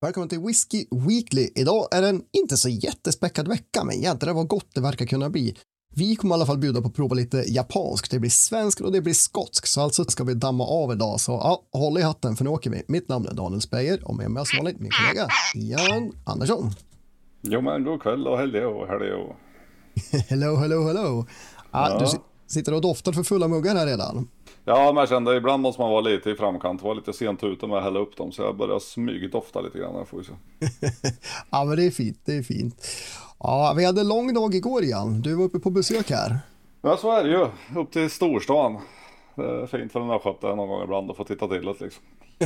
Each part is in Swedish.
Välkommen till Whiskey Weekly. Idag är en inte så jättespäckad vecka, men jädrar vad gott det verkar kunna bli. Vi kommer i alla fall bjuda på att prova lite japansk, det blir svensk och det blir skotsk, så alltså ska vi damma av idag. Så ja, håll i hatten för nu åker vi. Mitt namn är Daniel Speyer och med mig som vanligt min kollega Jan Andersson. Jo men god kväll och hello, hello. hello, hello, hello. Ja, ja. Du sitter och doftar för fulla muggar här redan. Ja, men jag kände ibland måste man vara lite i framkant, vara lite sent ute med att hälla upp dem, så jag börjar smygdofta lite grann. Får vi se. ja, men det är fint, det är fint. Ja, vi hade en lång dag igår igen. Du var uppe på besök här. Ja, så är det ju. Upp till storstan. Det är fint för en östgöte någon gång ibland att få titta till det liksom.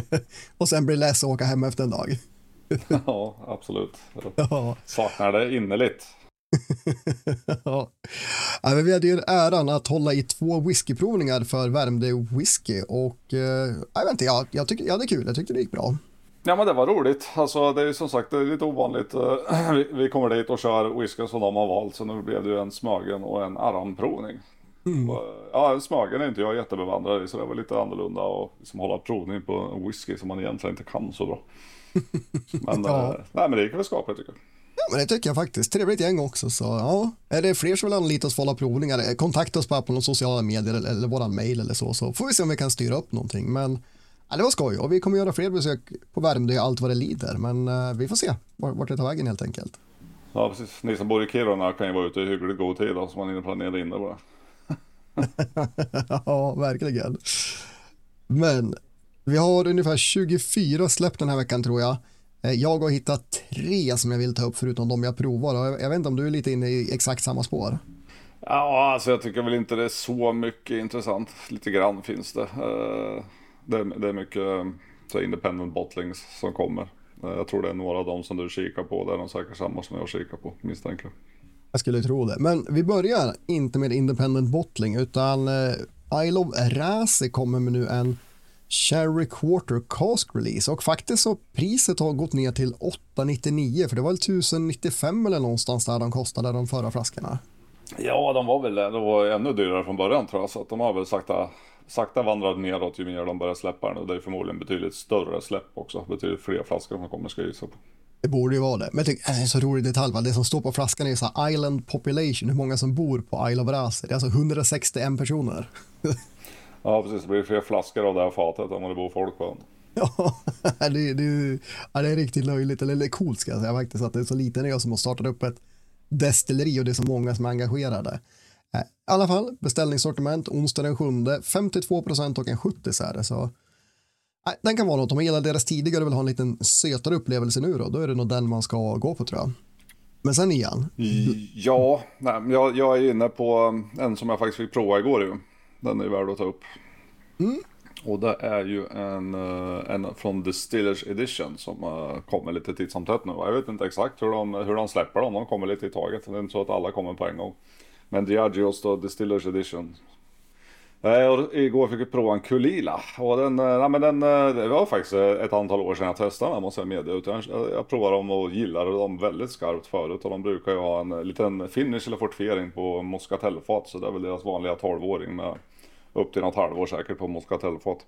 och sen blir det less att åka hem efter en dag. ja, absolut. Jag saknar det innerligt. ja. Ja vi hade ju äran att hålla i två whiskyprovningar för Värmdö Whisky och eh, jag vet inte, jag, jag, tycker, ja, det är kul, jag tyckte det gick bra. Ja men det var roligt. Alltså det är som sagt det är lite ovanligt. Eh, vi, vi kommer dit och kör whisky som de har valt så nu blev det ju en Smögen och en Aram-provning. Mm. Ja, Smögen är inte jag jättebevandrad i så det var lite annorlunda att liksom hålla provning på en whisky som man egentligen inte kan så bra. Men, ja. eh, nej, men det gick väl skapligt tycker jag. Men det tycker jag faktiskt. Trevligt gäng också. Så ja, är det fler som vill anlita oss för alla provningar, eh, kontakta oss bara på någon sociala medier eller, eller våran mail eller så, så får vi se om vi kan styra upp någonting. Men ja, det var skoj och vi kommer göra fler besök på Värmdö allt vad det lider. Men uh, vi får se vart det tar vägen helt enkelt. Ja, precis. Ni som bor i Kiruna kan ju vara ute i hyggligt god tid då, så man hinner planera in det bara. ja, verkligen. Men vi har ungefär 24 släpp den här veckan tror jag. Eh, jag har hittat tre som jag vill ta upp förutom de jag provar. Jag vet inte om du är lite inne i exakt samma spår. Ja, alltså jag tycker väl inte det är så mycket intressant. Lite grann finns det. Eh, det är, mycket så independent bottlings som kommer. Eh, jag tror det är några av dem som du kikar på. Det är de säkert samma som jag kikar på, misstänker jag. Jag skulle tro det. Men vi börjar inte med independent bottling utan I Love Razi kommer med nu en Cherry Quarter Cask Release och faktiskt så priset har gått ner till 899 för det var väl 1095 eller någonstans där de kostade de förra flaskorna. Ja, de var väl det var ännu dyrare från början tror jag så att de har väl sakta, sakta vandrat neråt ju mer de börjar släppa den och det är förmodligen betydligt större släpp också, betydligt fler flaskor som kommer ska gissa på. Det borde ju vara det. Men jag tycker, det är så rolig detalj, va? det som står på flaskan är så Island Population, hur många som bor på Isle of Razi. Det är alltså 161 personer. Ja precis, det blir fler flaskor av det här fatet än vad det bor folk på. Ja, det, det, ja, det är riktigt löjligt, eller coolt ska jag säga faktiskt, att det är så liten ö som har startat upp ett destilleri och det är så många som är engagerade. Eh, I alla fall, beställningssortiment onsdag den 7, 52 procent och en 70 så är det. Så, nej, den kan vara något, om man gillar deras tidigare och vill ha en liten sötare upplevelse nu då, då är det nog den man ska gå på tror jag. Men sen igen. Ja, nej, jag, jag är inne på en som jag faktiskt fick prova igår ju. Den är värd att ta upp. Mm. Och det är ju en, eh, en från Distillers Edition som kommer lite titt som tätt nu. Jag vet inte exakt hur de, hur de släpper dem, de kommer lite i taget. Det är inte så att alla kommer på en gång. Men Diageos då, Distillers Edition. Eh, och igår fick vi prova en Kulila. Och den, nej, men den, det var faktiskt ett antal år sedan jag testade den måste jag medge. Jag, jag provade dem och gillade dem väldigt skarpt förut. Och de brukar ju ha en liten finish eller fortifiering på Moscatelfat. Så det är väl deras vanliga 12-åring med upp till något halvår säkert på Moscatelfat.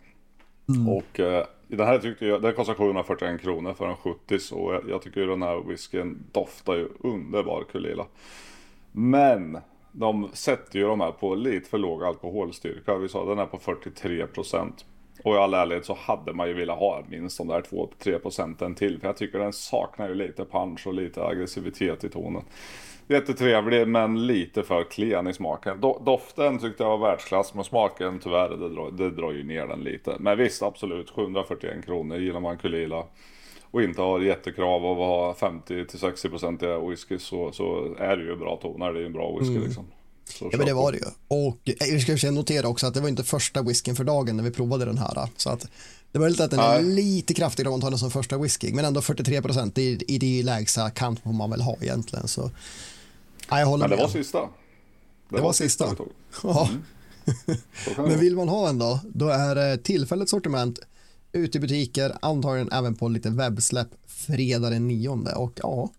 Mm. Och eh, den här tyckte jag, den kostar 741 kronor för en 70 så jag, jag tycker den här whiskyn doftar ju underbar Kulila. Men de sätter ju de här på lite för låg alkoholstyrka. Vi sa den är på 43 procent. Och i all ärlighet så hade man ju velat ha minst de där 2-3 procenten till. För jag tycker den saknar ju lite punch och lite aggressivitet i tonen. Jättetrevlig men lite för klen i smaken. Doften tyckte jag var världsklass men smaken tyvärr det drar, det drar ju ner den lite. Men visst absolut 741 kronor gillar man Kulila och inte har jättekrav av att ha 50-60% whisky så, så är det ju bra toner. Det är ju en bra whisky mm. liksom. Så ja men det var det ju. Och vi ska notera också att det var inte första whiskyn för dagen när vi provade den här. Så att det var lite att den är Nej. lite kraftigare den som första whisky. Men ändå 43 procent i, i det lägsta kant man väl ha egentligen. Så Ja, jag håller Men det med. var sista. Det, det var, var sista. sista ja. Mm. Men vill man ha en då, då är det tillfälligt sortiment ute i butiker, antagligen även på lite webbsläpp fredag den 9 och ja,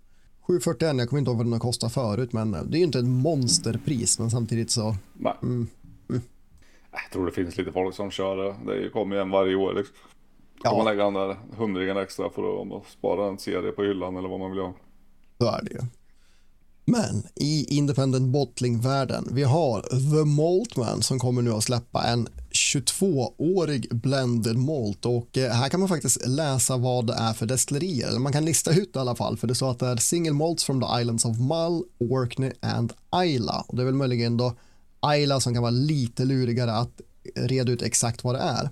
741, jag kommer inte ihåg vad den har kostat förut, men det är ju inte ett monsterpris, men samtidigt så. Nej. Mm, mm. Jag tror det finns lite folk som kör det. Det kommer ju en varje år. Liksom. Ja. Får man lägga den där hundringen extra för att spara en serie på hyllan eller vad man vill ha. Så är det ju. Men i Independent Bottling-världen, vi har The Maltman som kommer nu att släppa en 22-årig blended malt. Och eh, här kan man faktiskt läsa vad det är för destillerier, eller man kan lista ut i alla fall, för det står att det är single malts from the islands of Mull, Orkney and Isla. Och det är väl möjligen då Isla som kan vara lite lurigare att reda ut exakt vad det är.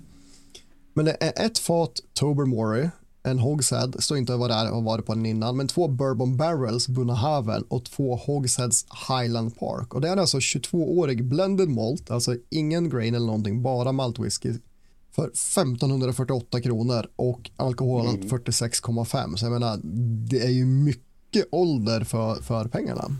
Men det är ett fat Tobermory en Hogshead, står inte vad det är och varit på den innan, men två Bourbon Barrels, Bunnahaven och två Hogsheads Highland Park. Och det är alltså 22-årig blended malt, alltså ingen grain eller någonting, bara maltwhisky för 1548 kronor och alkoholen mm. 46,5. Så jag menar, det är ju mycket ålder för, för pengarna.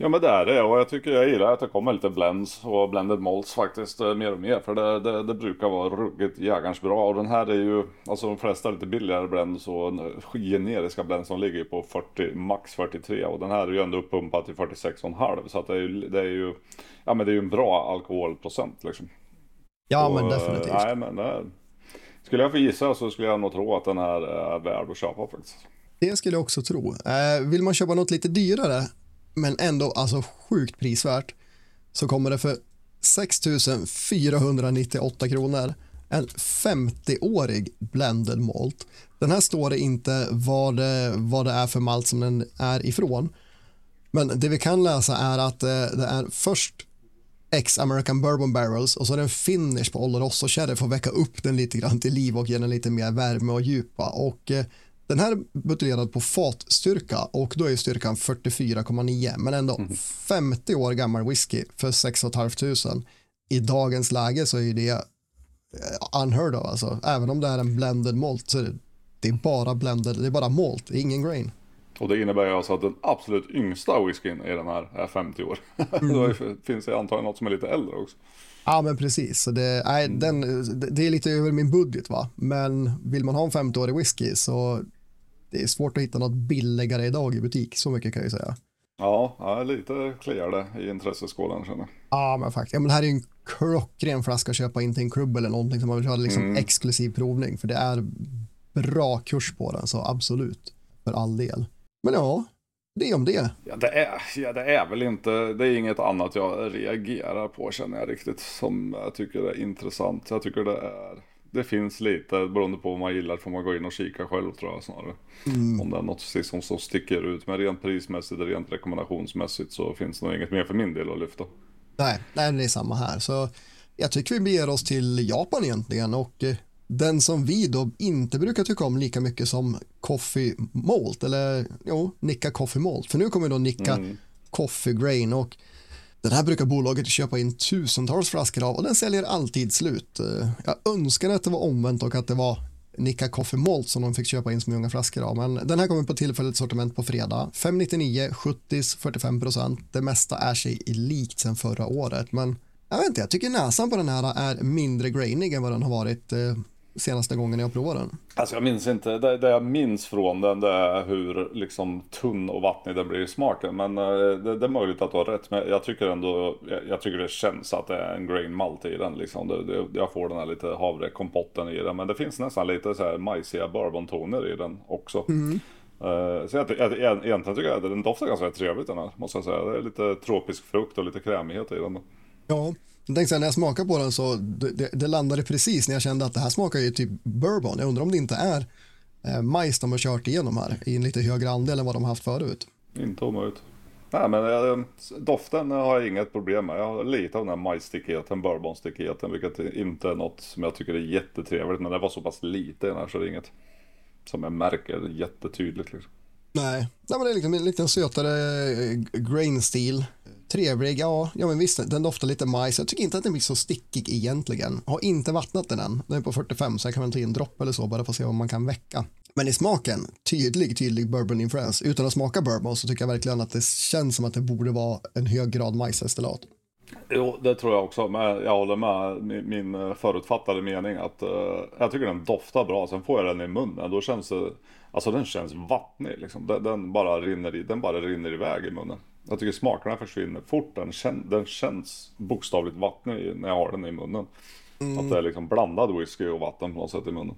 Ja men det är det och jag tycker jag gillar att det kommer lite blends och blended malts faktiskt eh, mer och mer. För det, det, det brukar vara ruggigt jägarns bra och den här är ju, alltså de flesta lite billigare blends och generiska blends som ligger på 40, max 43 och den här är ju ändå uppumpad till 46,5 så att det är ju, det är ju, ja men det är ju en bra alkoholprocent liksom. Ja och, men definitivt. Nej men det, skulle jag få gissa så skulle jag nog tro att den här är värd att köpa faktiskt. Det skulle jag också tro. Eh, vill man köpa något lite dyrare men ändå alltså sjukt prisvärt så kommer det för 6 498 kronor en 50-årig blended malt. Den här står det inte vad det, vad det är för malt som den är ifrån. Men det vi kan läsa är att eh, det är först X American Bourbon Barrels och så är det en finish på Oloroso Sherry för att väcka upp den lite grann till liv och ge den lite mer värme och djupa. Och eh, den här är buteljerad på fatstyrka och då är styrkan 44,9 men ändå mm. 50 år gammal whisky för 6 500. I dagens läge så är det eh, unheard of alltså. Även om det är en blended malt så är det, det är bara blended, det är bara malt, ingen grain. Och det innebär ju alltså att den absolut yngsta whiskyn i den här är 50 år. Mm. då finns det antagligen något som är lite äldre också. Ja men precis, så det, nej, mm. den, det är lite över min budget va. Men vill man ha en 50-årig whisky så det är svårt att hitta något billigare idag i butik, så mycket kan jag ju säga. Ja, lite kliar det i intresseskålen känner jag. Ja, men faktiskt. Ja, men det här är ju en klockren flaska att köpa in till en klubb eller någonting som man vill ha liksom mm. exklusiv provning, för det är bra kurs på den, så absolut, för all del. Men ja, det om det. Ja, det är, ja, det är väl inte, det är inget annat jag reagerar på känner jag riktigt, som jag tycker är intressant. Jag tycker det är det finns lite, beroende på vad man gillar får man gå in och kika själv tror jag snarare. Mm. Om det är något som, som sticker ut. Men rent prismässigt och rent rekommendationsmässigt så finns det nog inget mer för min del att lyfta. Nej, nej det är samma här. Så jag tycker vi beger oss till Japan egentligen och eh, den som vi då inte brukar tycka om lika mycket som Coffee Malt eller jo, Nicka Coffee Malt. För nu kommer då Nicka mm. Coffee Grain och den här brukar bolaget köpa in tusentals flaskor av och den säljer alltid slut. Eh, jag önskar att det var omvänt och att det var Nicka Coffee Malt som de fick köpa in så många flaskor av. Men den här kommer på tillfälligt sortiment på fredag. 599, 70, 45 procent. Det mesta är sig likt sen förra året. Men jag vet inte, jag tycker näsan på den här är mindre grainig än vad den har varit eh, senaste gången jag provade den? Alltså jag minns inte. Det, det jag minns från den det är hur liksom tunn och vattnig den blir i smaken. Men eh, det, det, är möjligt att du har rätt. Men jag tycker ändå, jag, jag, tycker det känns att det är en grain malt i den. Liksom. Det, jag får den här lite havrekompotten i den. Men det finns nästan lite så här majsiga bourbontoner i den också. Mm. Uh, så jag, jag, jag, egentligen tycker jag att den doftar ganska trevligt den här, måste jag säga. Det är lite tropisk frukt och lite krämighet i den. Ja, jag tänkte säga, när jag smakade på den så det, det, landade precis när jag kände att det här smakar ju typ bourbon. Jag undrar om det inte är eh, majs de har kört igenom här i en lite högre andel än vad de har haft förut. Inte omöjligt. Nej men jag, doften har jag inget problem med. Jag har lite av den här majsstickigheten, bourbonstickigheten, vilket inte är något som jag tycker är jättetrevligt. Men det var så pass lite i den här så det är inget som jag märker jättetydligt. Liksom. Nej, Nej men det är liksom en lite sötare eh, grain stil Trevlig, ja, ja men visst, den doftar lite majs. Jag tycker inte att den blir så stickig egentligen. Har inte vattnat den än. Den är på 45 så jag kan väl ta i en dropp eller så bara för att se vad man kan väcka. Men i smaken, tydlig, tydlig bourbon influens. Utan att smaka bourbon så tycker jag verkligen att det känns som att det borde vara en hög grad majsestillat. Jo, det tror jag också. Men jag håller med min eh, förutfattade mening att uh, jag tycker den doftar bra. Sen får jag den i munnen. Då känns det, alltså den känns vattnig liksom. Den, den bara rinner i, den bara rinner iväg i munnen. Jag tycker smakerna försvinner fort. Den, kän, den känns bokstavligt vattnig när jag har den i munnen. Mm. Att det är liksom blandad whisky och vatten på något sätt i munnen.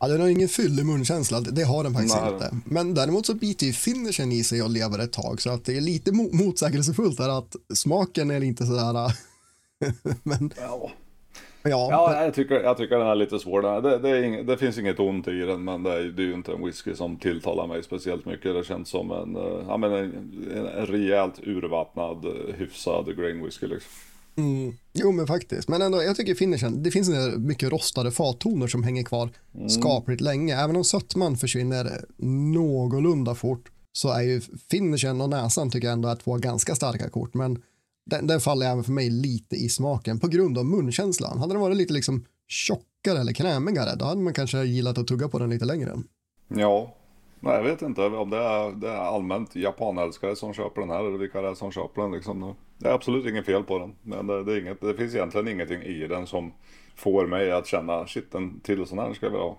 Ja, den har ingen fyllig munkänsla, det har den faktiskt Nej. inte. Men däremot så biter ju finishen i sig och lever ett tag, så att det är lite motsägelsefullt där att smaken är inte sådär... men... Ja. Ja, ja jag, tycker, jag tycker den är lite svår. Det, det, ing, det finns inget ont i den, men det är, det är ju inte en whisky som tilltalar mig speciellt mycket. Det känns som en, eh, ja, men en, en rejält urvattnad, eh, hyfsad grain whisky liksom. Mm. Jo men faktiskt, men ändå, jag tycker finishen, det finns en mycket rostade fattoner som hänger kvar mm. skapligt länge. Även om sötman försvinner någorlunda fort så är ju finishen och näsan tycker jag ändå är två ganska starka kort. Men den, den faller även för mig lite i smaken på grund av munkänslan. Hade den varit lite liksom tjockare eller krämigare, då hade man kanske gillat att tugga på den lite längre. Ja, Nej, jag vet inte om det är, det är allmänt japanälskare som köper den här eller vilka det är som köper den. Liksom. Det är absolut inget fel på den. Men det, det, är inget, det finns egentligen ingenting i den som får mig att känna shit en till sån här ska jag vilja ha.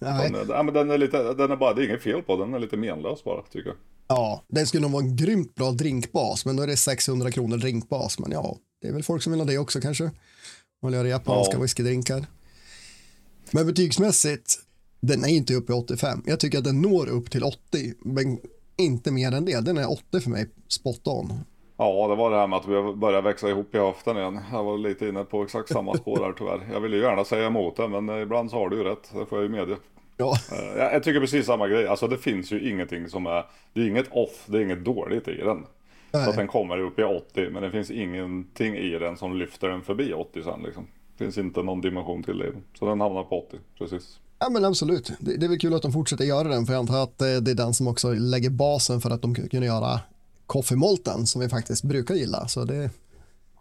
Nej. Den, ja, men den är lite, den är bara, det är inget fel på den, den är lite menlös bara tycker jag. Ja, den skulle nog vara en grymt bra drinkbas, men då är det 600 kronor drinkbas. Men ja, det är väl folk som vill ha det också kanske. Och göra japanska ja. whiskydrinkar. Men betygsmässigt, den är inte uppe i 85. Jag tycker att den når upp till 80, men inte mer än det. Den är 80 för mig, spot on. Ja, det var det här med att vi börjar växa ihop i höften igen. Jag var lite inne på exakt samma spår här tyvärr. Jag vill ju gärna säga emot det, men ibland så har du ju rätt. Det får jag ju medge. Ja. Eh, jag tycker precis samma grej. Alltså det finns ju ingenting som är... Det är inget off, det är inget dåligt i den. Nej. Så att den kommer upp i 80, men det finns ingenting i den som lyfter den förbi 80 sen liksom. Det finns inte någon dimension till det. Så den hamnar på 80, precis. Ja men absolut, det, det är väl kul att de fortsätter göra den för jag antar att det, det är den som också lägger basen för att de kan göra koffemolten som vi faktiskt brukar gilla. Så det,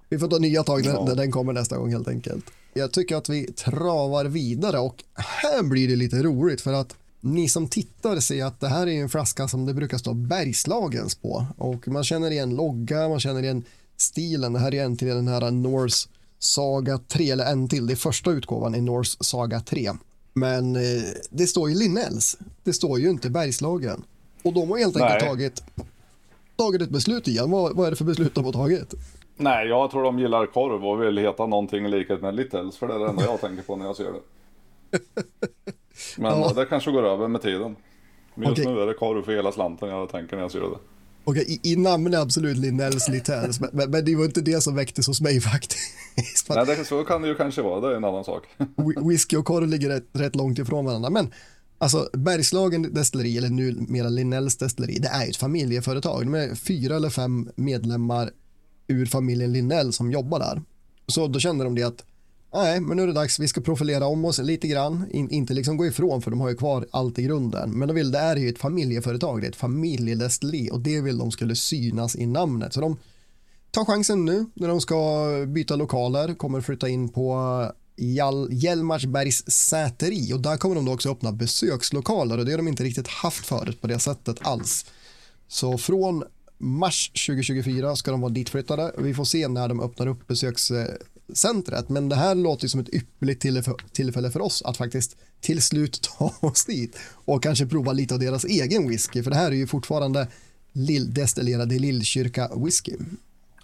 vi får ta nya tag när, ja. när den kommer nästa gång helt enkelt. Jag tycker att vi travar vidare och här blir det lite roligt för att ni som tittar ser att det här är en flaska som det brukar stå Bergslagens på och man känner igen logga, man känner igen stilen. Det här är en till den här Norse Saga 3 eller en till, det är första utgåvan i Norse Saga 3. Men eh, det står ju Linnells, det står ju inte Bergslagen. Och de har helt enkelt tagit, tagit ett beslut igen. Vad, vad är det för beslut de har tagit? Nej, jag tror de gillar korv och vill heta någonting i likhet med Littles, för det är det enda jag tänker på när jag ser det. Men ja. det kanske går över med tiden. Men just okay. nu är det korv för hela slanten jag tänker när jag ser det. Okej, okay, i, i namn är absolut Linnells Littles, men, men, men, det var inte det som väcktes hos mig faktiskt. Nej, det, så kan det ju kanske vara, det är en annan sak. Whisky och korv ligger rätt, rätt långt ifrån varandra, men Alltså Bergslagen destilleri, eller numera Linnells destilleri, det är ett familjeföretag. De är fyra eller fem medlemmar ur familjen Linnell som jobbar där. Så då kände de det att nej, men nu är det dags, vi ska profilera om oss lite grann, In, inte liksom gå ifrån för de har ju kvar allt i grunden. Men de vill, det är ju ett familjeföretag, det är ett familjedestilleri och det vill de skulle synas i namnet. Så de tar chansen nu när de ska byta lokaler, kommer flytta in på Hjälmarsbergs säteri och där kommer de då också öppna besökslokaler och det har de inte riktigt haft förut på det sättet alls. Så från mars 2024 ska de vara ditflyttade. Vi får se när de öppnar upp besökscentret. Men det här låter som ett ypperligt tillfälle för oss att faktiskt till slut ta oss dit och kanske prova lite av deras egen whisky. För det här är ju fortfarande lill destillerade Lillkyrka whisky.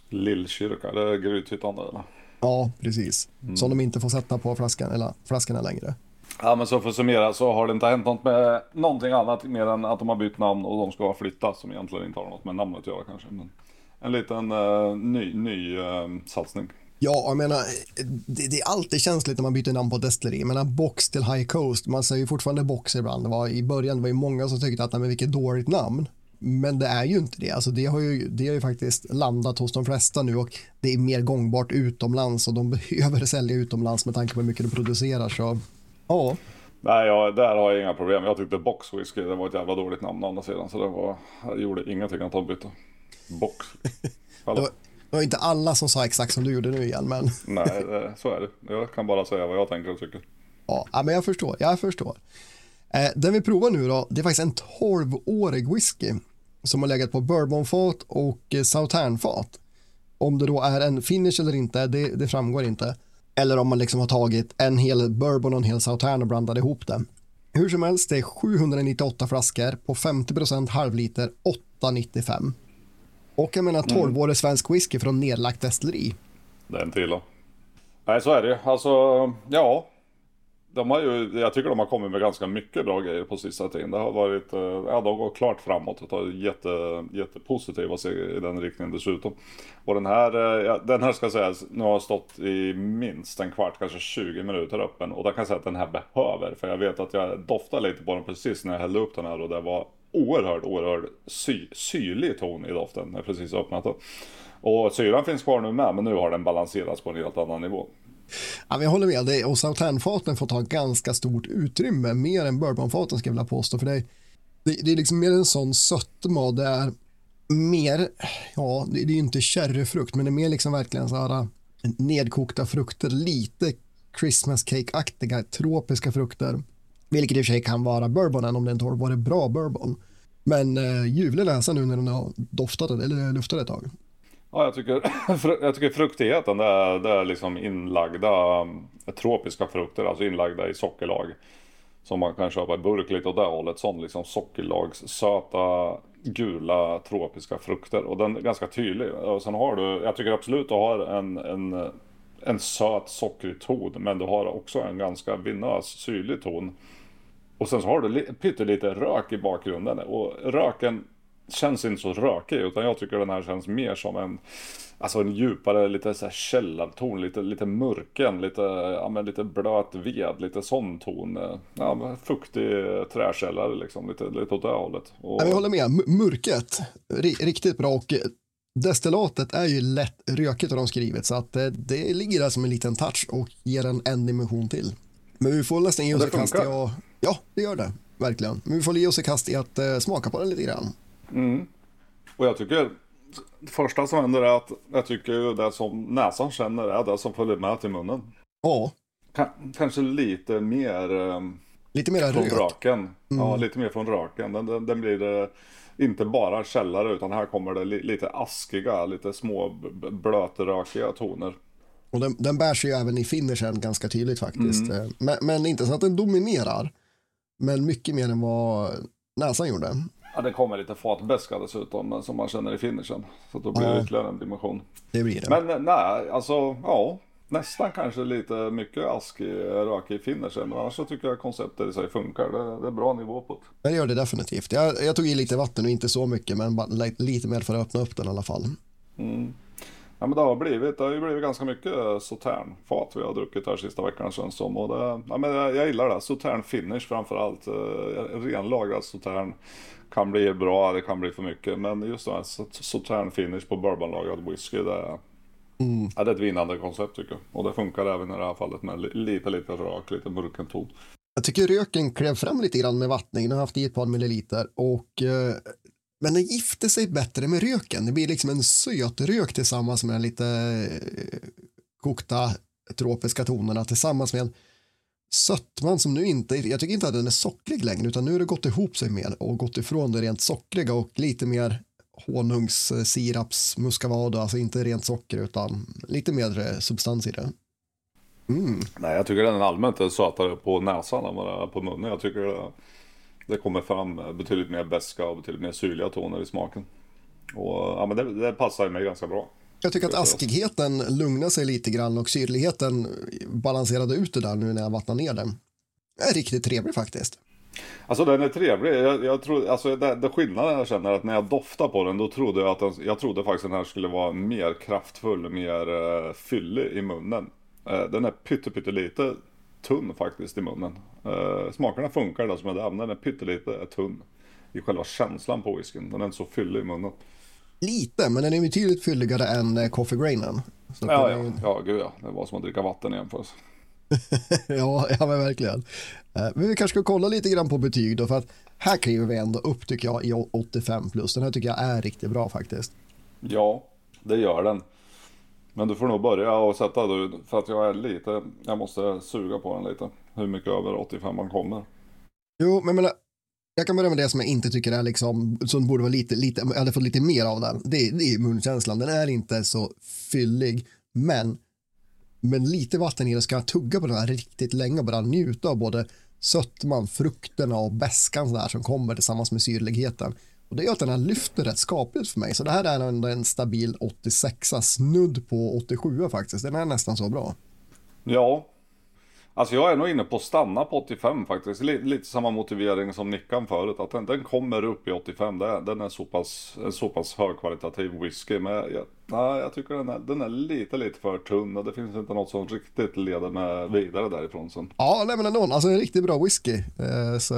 Lillkyrka, det är Grythyttan eller? Ja, precis. Mm. Som de inte får sätta på flaskan, eller flaskorna längre. Ja men så för att summera så har det inte hänt något med någonting annat mer än att de har bytt namn och de ska flytta som egentligen inte har något med namnet att göra kanske. Men en liten uh, ny, ny uh, satsning. Ja, jag menar, det, det, är alltid känsligt när man byter namn på destilleri. Jag menar, box till high coast, man säger ju fortfarande box ibland. Det var, I början var det många som tyckte att, nej men vilket dåligt namn. Men det är ju inte det. Alltså det, har ju, det har ju faktiskt landat hos de flesta nu och det är mer gångbart utomlands och de behöver sälja utomlands med tanke på hur mycket de producerar. Så Ja. Nej, jag, där har jag inga problem. Jag tyckte Box Whisky, det var ett jävla dåligt namn å andra sidan. Så det var, jag gjorde ingenting att de bytte. Box. det, var, det var inte alla som sa exakt som du gjorde nu igen, men... Nej, det, så är det. Jag kan bara säga vad jag tänker och tycker. Ja, men jag förstår. Jag förstår. Eh, den vi provar nu då, det är faktiskt en 12-årig whisky som har legat på bourbonfat och eh, sauternfat. Om det då är en finish eller inte, det, det framgår inte. Eller om man liksom har tagit en hel bourbon och en hel sautern och blandat ihop det. Hur som helst, det är 798 flaskor på 50% halvliter 895. Och jag menar 12 årig svensk whisky från nedlagt destilleri. Det är en till då. Nej, så är det Alltså, ja de har ju, jag tycker de har kommit med ganska mycket bra grejer på sista tiden. Det har varit, eh, ja de går klart framåt och tar jätte, jättepositiva steg i den riktningen dessutom. Och den här, eh, ja, den här ska sägas, nu har jag stått i minst en kvart, kanske 20 minuter öppen. Och där kan jag säga att den här behöver, för jag vet att jag doftade lite på den precis när jag hällde upp den här och det var oerhört, oerhört sy, syrlig ton i doften när jag precis öppnat den. Och syran finns kvar nu med, men nu har den balanserats på en helt annan nivå. Ja, jag håller med dig och Southern-faten får ta ganska stort utrymme, mer än bourbonfaten ska jag vilja påstå. För det, det, det är liksom mer en sån sötma, det är mer, ja, det, det är ju inte sherryfrukt, men det är mer liksom verkligen så här eh, nedkokta frukter, lite Christmas cake-aktiga tropiska frukter. Vilket i och för sig kan vara bourbonen om den inte har varit bra bourbon. Men eh, ljuvlig näsa nu när den har doftat eller luftat ett tag. Ja, jag tycker, jag tycker fruktigheten det är, det är liksom inlagda um, tropiska frukter, alltså inlagda i sockerlag. Som man kan köpa i burk lite åt det hållet, sån liksom sockerlagssöta gula tropiska frukter. Och den är ganska tydlig. Och sen har du, jag tycker absolut du har en, en, en söt sockrig ton, men du har också en ganska vinös syrlig ton. Och sen så har du pyttelite rök i bakgrunden. Och röken känns inte så rökig utan jag tycker den här känns mer som en Alltså en djupare lite så här källarton, lite, lite murken, lite, ja, men lite blöt ved, lite sån ton. Ja, men fuktig träkällare liksom, lite, lite åt det hållet. Och... Jag håller med, murket, riktigt bra och destillatet är ju lätt rökigt har de skrivit så att det, det ligger där som en liten touch och ger en en dimension till. Men vi får nästan ge oss i kast i att, ja det gör det, verkligen. Men vi får ge oss i kast i att uh, smaka på den lite grann. Mm. Och jag tycker det första som händer är att jag tycker det som näsan känner är det som följer med till munnen. Ja. kanske lite mer ehm, Lite mer från rök. röken. Mm. Ja, lite mer från röken. Den, den, den blir det inte bara källare utan här kommer det li, lite askiga, lite små blötrökiga toner. Och den, den bär sig ju även i finishen ganska tydligt faktiskt. Mm. Eh, men, men, inte så att den dominerar. Men mycket mer än vad näsan gjorde. Ja, det kommer lite fatbäska dessutom som man känner i finishen. Så då blir det ytterligare en dimension. Det blir det. Men eh, nej, alltså ja. Nästan kanske lite mycket askig rök i finishen. Men annars så tycker jag konceptet i sig funkar. Det, det är bra nivå på det. Det gör det definitivt. Jag, jag, tog i lite vatten och inte så mycket men lite mer för att öppna upp den i alla fall. Mm. Ja men det har blivit, det har ju blivit ganska mycket Sautern-fat vi har druckit här sista veckan känns som. Och det, ja, men jag, jag gillar det, Sautern finish framförallt. Eh, renlagrad Sautern kan bli bra, det kan bli för mycket. Men just det här Sautern finish på bourbonlagrad whisky, det är, mm. ja, det är ett vinnande koncept tycker jag. Och det funkar även i det här fallet med lite, lite rök, lite mörken ton. Jag tycker röken klev fram lite grann med vattning. Den har haft i ett par milliliter och eh, men den gifte sig bättre med röken. Det blir liksom en söt rök tillsammans med den lite eh, kokta tropiska tonerna tillsammans med sötman som nu inte, jag tycker inte att den är sockrig längre utan nu har det gått ihop sig mer och gått ifrån det rent sockriga och lite mer honungssiraps eh, muscovado, alltså inte rent socker utan lite mer eh, substans i det. Mm. Nej, jag tycker den allmänt är sötare på näsan än vad det är på munnen. Jag tycker det, det kommer fram betydligt mer beska och betydligt mer syrliga toner i smaken. Och ja, men det, det passar mig ganska bra. Jag tycker att askigheten lugnade sig lite grann och syrligheten balanserade ut det där nu när jag vattnade ner den. Det är riktigt trevlig faktiskt. Alltså den är trevlig. Jag, jag tror, alltså det, det skillnaden jag känner är att när jag doftade på den då trodde jag att den, jag trodde faktiskt att den här skulle vara mer kraftfull, mer uh, fyllig i munnen. Uh, den är pyttelite tunn faktiskt i munnen. Uh, smakerna funkar där som är där, men den är pyttelite tunn i själva känslan på whiskyn. Den är inte så fyllig i munnen lite, men den är betydligt fylligare än eh, Coffee Grainen. Så ja, ja, ja, gud ja. Det var som att dricka vatten igen för oss. ja, ja, men verkligen. Eh, men vi kanske ska kolla lite grann på betyg då, för att här kliver vi ändå upp tycker jag i 85 plus. Den här tycker jag är riktigt bra faktiskt. Ja, det gör den. Men du får nog börja och sätta du, för att jag är lite, jag måste suga på den lite. Hur mycket över 85 man kommer. Jo, men jag menar, jag kan börja med det som jag inte tycker är liksom, som borde vara lite, lite, jag hade fått lite mer av den. Det, det är munkänslan, den är inte så fyllig, men men lite vatten i det ska jag tugga på den här riktigt länge och bara njuta av både sötman, frukterna och bäskan där som kommer tillsammans med syrligheten. Och det gör att den här lyfter rätt skapligt för mig. Så det här är en, en stabil 86 snudd på 87 faktiskt. Den är nästan så bra. Ja, Alltså jag är nog inne på att stanna på 85 faktiskt. Lite, lite samma motivering som Nickan förut. Att den, den kommer upp i 85. Det, den är så pass, en så pass högkvalitativ whisky. Men jag, nej, jag tycker den är, den är lite, lite för tunn. Och det finns inte något som riktigt leder med vidare därifrån sen. Ja, nej men ändå. Alltså en riktigt bra whisky. Eh, så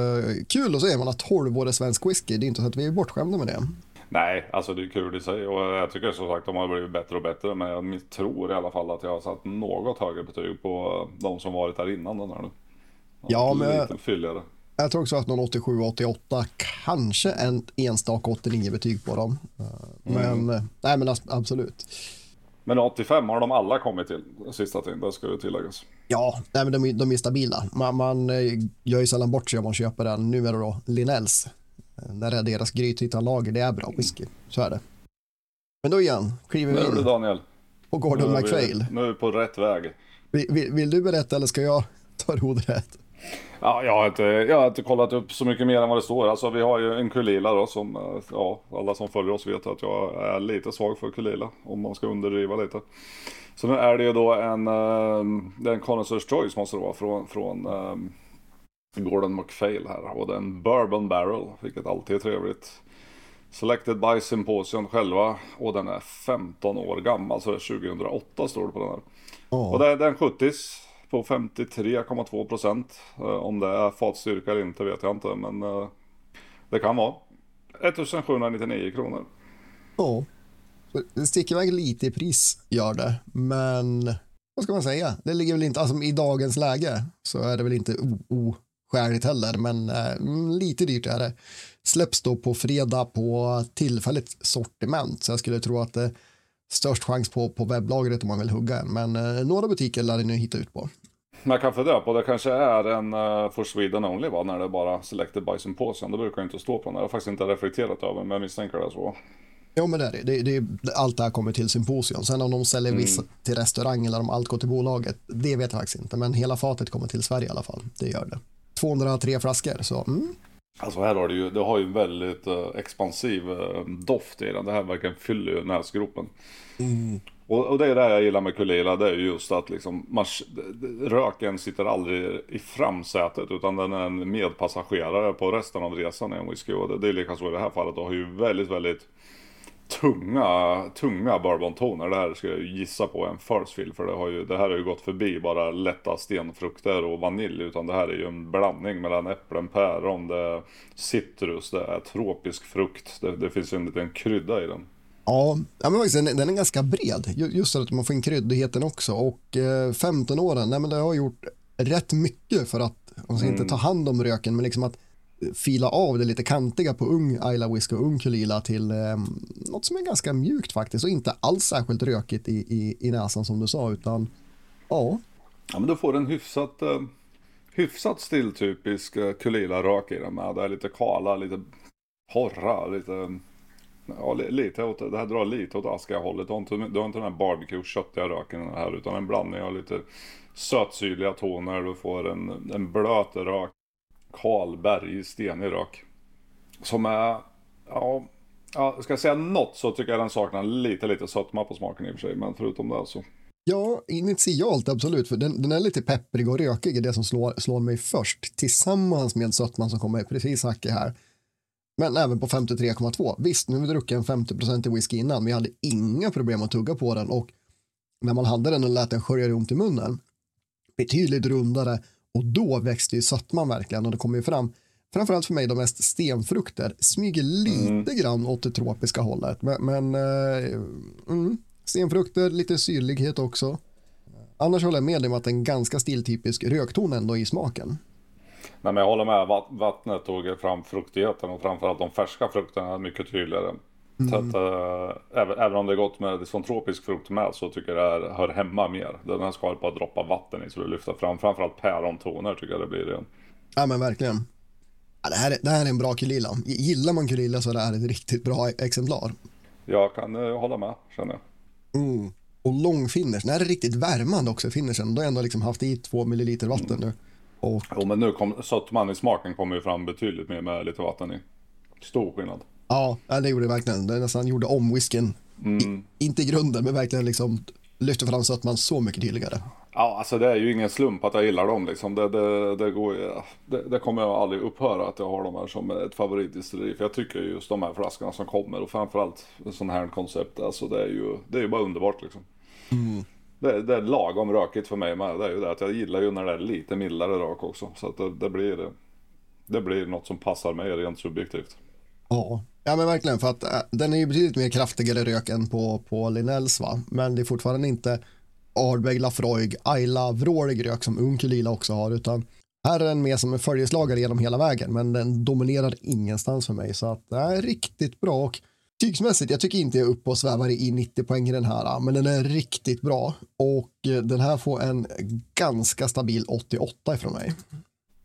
kul att se man att 12 år svensk whisky. Det är inte så att vi är bortskämda med det. Nej, alltså det är kul i sig och jag tycker som sagt de har blivit bättre och bättre. Men jag tror i alla fall att jag har satt något högre betyg på de som varit där innan den här nu. Ja, men Lite fylligare. jag tror också att någon 87, 88, kanske en enstaka 89 betyg på dem. Eh, Men, eh, nej men absolut. Men 85 har de alla kommit till sista tiden, det ska ju tilläggas. Ja, nej, men de, är- de är stabila. Man, man eh, gör ju sällan bort sig om man köper en, numera då, Linnells. Eh, Där är deras grythyttan-lager, det är bra whisky. Så är det. Men då igen, kliver vi in Daniel. Nu Gordon är, McPhail. vi, nu är vi på rätt väg. Vill, vill, vill du berätta eller ska jag ta rodret? Ja, jag, har inte, jag har inte kollat upp så mycket mer än vad det står. Alltså vi har ju en Kulila då som, eh, ja, alla som följer oss vet att jag är lite svag för Kulila. Om man ska underdriva lite. Så nu är det ju då en, eh, det är en Connoisseurs Choice måste det vara från, från Gordon McPhail här. Och det är en Bourbon Barrel, vilket alltid är trevligt. Selected by Symposium själva och den är 15 år gammal, så det är 2008 står det på den här. Och Ja, det är, en 70 på 53,2 procent. Eh, Om det är fatstyrka eller inte vet jag inte, men eh, det kan vara. 1799 kronor. ja. Så Det sticker iväg lite i pris, gör det. Men vad ska man säga? Det ligger väl inte, alltså i dagens läge så är det väl inte o- oskäligt heller, men eh, mm, lite dyrt är det. Släpps då på fredag på tillfälligt sortiment, så jag skulle tro att det är störst chans på, på webblagret om man vill hugga en, men eh, några butiker lär ni nu hitta ut på. Men jag kan fundera på, det kanske är en uh, for Sweden only va? När det är bara selected by Symposium. Det brukar inte stå på den. Jag har faktiskt inte reflekterat över men jag misstänker det så. Jo, men det är det. det, det allt det här kommer till symposium. Sen om de säljer vissa till restaurang eller om allt går till bolaget, det vet jag faktiskt inte. Men hela fatet kommer till Sverige i alla fall. Det gör det. 203 flaskor, så mm. Alltså här har det ju, det har ju en väldigt eh, expansiv eh, doft i den. Det här verkligen fyller ju näsgropen. Och, och det är det jag gillar med Kulila, det är ju just att liksom, man, röken sitter aldrig i framsätet utan den är en medpassagerare på resten av resan i en whisky. Och det, det är lika så i det här fallet, det har ju väldigt, väldigt tunga, tunga bourbontoner. Det här ska jag gissa på en first fill för det, har ju, det här har ju gått förbi bara lätta stenfrukter och vanilj utan det här är ju en blandning mellan äpplen, päron, det är citrus, det är tropisk frukt. Det, det finns ju en liten krydda i den. Ja, men faktiskt, den, den är ganska bred. Ju- Just att man får in kryddigheten också. Och eh, 15 åren, nej men det har gjort rätt mycket för att, alltså inte ta hand om röken, men liksom att fila av det lite kantiga på ung Ayla Whisky och ung Kulila till eh, något som är ganska mjukt faktiskt och inte alls särskilt rökigt i, i, i näsan som du sa, utan ja, Ja men du får en hyfsat, eh, hyfsat stilltypisk eh, Kulila-rök i den med. Det är lite kala, lite horra, lite... Ja, lite åt, det här drar lite åt aska hållet. Du har inte, du har inte den här barbecue-köttiga röken här utan en blandning av lite sötsyrliga toner. Du får en, en blöt rök, kal, bergig, stenig rök. Som är, ja, ja, ska jag säga något så tycker jag den saknar lite, lite sötma på smaken i och för sig. Men förutom det så. Ja, initialt absolut, för den, den är lite pepprig och rökig, är det som slår, slår mig först, tillsammans med sötman som kommer precis hack i här. Men även på 53,2. Visst, nu har vi druckit en 50 i whisky innan, men jag hade inga problem att tugga på den och när man hade den och lät den skölja runt i munnen, betydligt rundare och då växte ju sötman verkligen och det kommer ju fram framförallt för mig de mest stenfrukter. Smyger lite grann åt det tropiska hållet men, men eh, mm, stenfrukter, lite syrlighet också. Annars håller jag med dig om att det är en ganska stiltypisk rökton ändå i smaken. Nej men jag håller med, Vatt- vattnet tog fram fruktigheten och framförallt de färska frukterna är mycket tydligare. Så att, äh, även, även om det är gott med liksom tropisk frukt med så tycker jag det här hör hemma mer. Den här ska par droppar vatten i så det lyfter fram. Framförallt pärontoner tycker jag det blir det. ja men verkligen ja, det, här är, det här är en bra kulilla gillar man kulilla så är det här ett riktigt bra exemplar Jag kan eh, hålla med känner jag. Mm. Och lång finish. Den här är riktigt värmande också finishen. Då har jag ändå liksom haft i två milliliter vatten nu. Och Jo men nu kom sötman i smaken kommer ju fram betydligt mer med lite vatten i. Stor skillnad. Ja, det gjorde det verkligen. Det nästan gjorde om whiskyn. Mm. Inte i grunden, men verkligen liksom lyfte fram sötman så mycket tydligare. Ja, alltså det är ju ingen slump att jag gillar dem liksom. Det, det, det, går, det, det kommer jag aldrig upphöra att jag har dem här som ett favoritdestilleri. För jag tycker just de här flaskorna som kommer och framförallt sån här koncept. Alltså det är ju, det är ju bara underbart liksom. Mm. Det, det, är lagom rökigt för mig med. Det är ju det att jag gillar ju när det är lite mildare rök också. Så att det, det blir, det blir något som passar mig rent subjektivt. Ja, ja men verkligen för att äh, den är ju betydligt mer kraftigare rök än på, på Linnells va. Men det är fortfarande inte Ardbeg, Lafroig, Ayla, vrålig rök som unkelila också har, utan här är den med som en följeslagare genom hela vägen, men den dominerar ingenstans för mig, så att det är riktigt bra. Och tygsmässigt, jag tycker inte jag är uppe och svävar i 90 poäng i den här, men den är riktigt bra och den här får en ganska stabil 88 ifrån mig.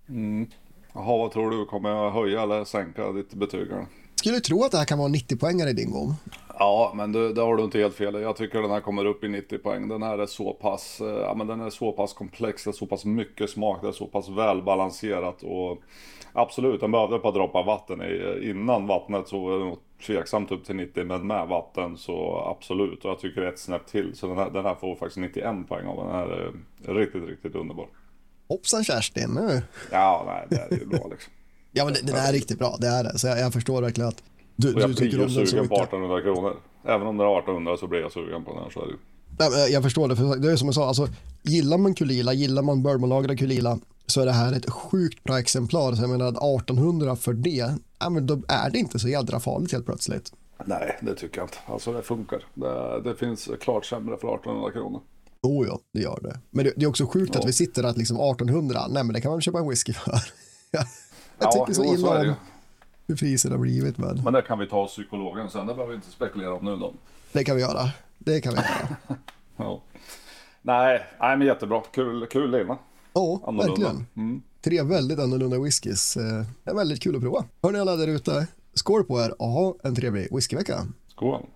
Mm. Jaha, vad tror du? Kommer jag höja eller sänka ditt betyg? Skulle tro att det här kan vara 90 poängare i din gång. Ja, men det, det har du inte helt fel Jag tycker den här kommer upp i 90 poäng. Den här är så pass, eh, ja, men den är så pass komplex, det är så pass mycket smak, det är så pass välbalanserat och absolut, den behövde ett par droppar vatten i. Innan vattnet så var det nog tveksamt upp till 90, men med vatten så absolut. Och jag tycker det är ett snäpp till. Så den här, den här får faktiskt 91 poäng av den här är riktigt, riktigt underbar. Hoppsan Kerstin nu. Ja, nej, det är ju bra liksom. Ja, men den är riktigt bra, det är det. Så jag, jag förstår verkligen att du, och jag blir sugen på 1800 kronor. Även om det är 1800 så blir jag sugen på den så är det ju. Jag förstår det, för det är som jag sa, alltså, gillar man Kulila, gillar man bourbonlagrad Kulila så är det här ett sjukt bra exemplar. Så jag menar 1800 för det, ja, men då är det inte så jädra farligt helt plötsligt. Nej, det tycker jag inte. Alltså det funkar. Det, det finns klart sämre för 1800 kronor. Oh ja, det gör det. Men det, det är också sjukt ja. att vi sitter att liksom 1800, nej men det kan man köpa en whisky för. jag ja, tycker så illa om hur priset har blivit. Men... men det kan vi ta hos psykologen sen, det behöver vi inte spekulera om nu då. Det kan vi göra. Det kan vi göra. ja. Nej, nej, men jättebra. Kul, kul lina. Ja, annorlunda. verkligen. Mm. Tre väldigt annorlunda whiskys. Det är väldigt kul att prova. Hörni alla där ute, skål på er och ha en trevlig whiskyvecka. Skål.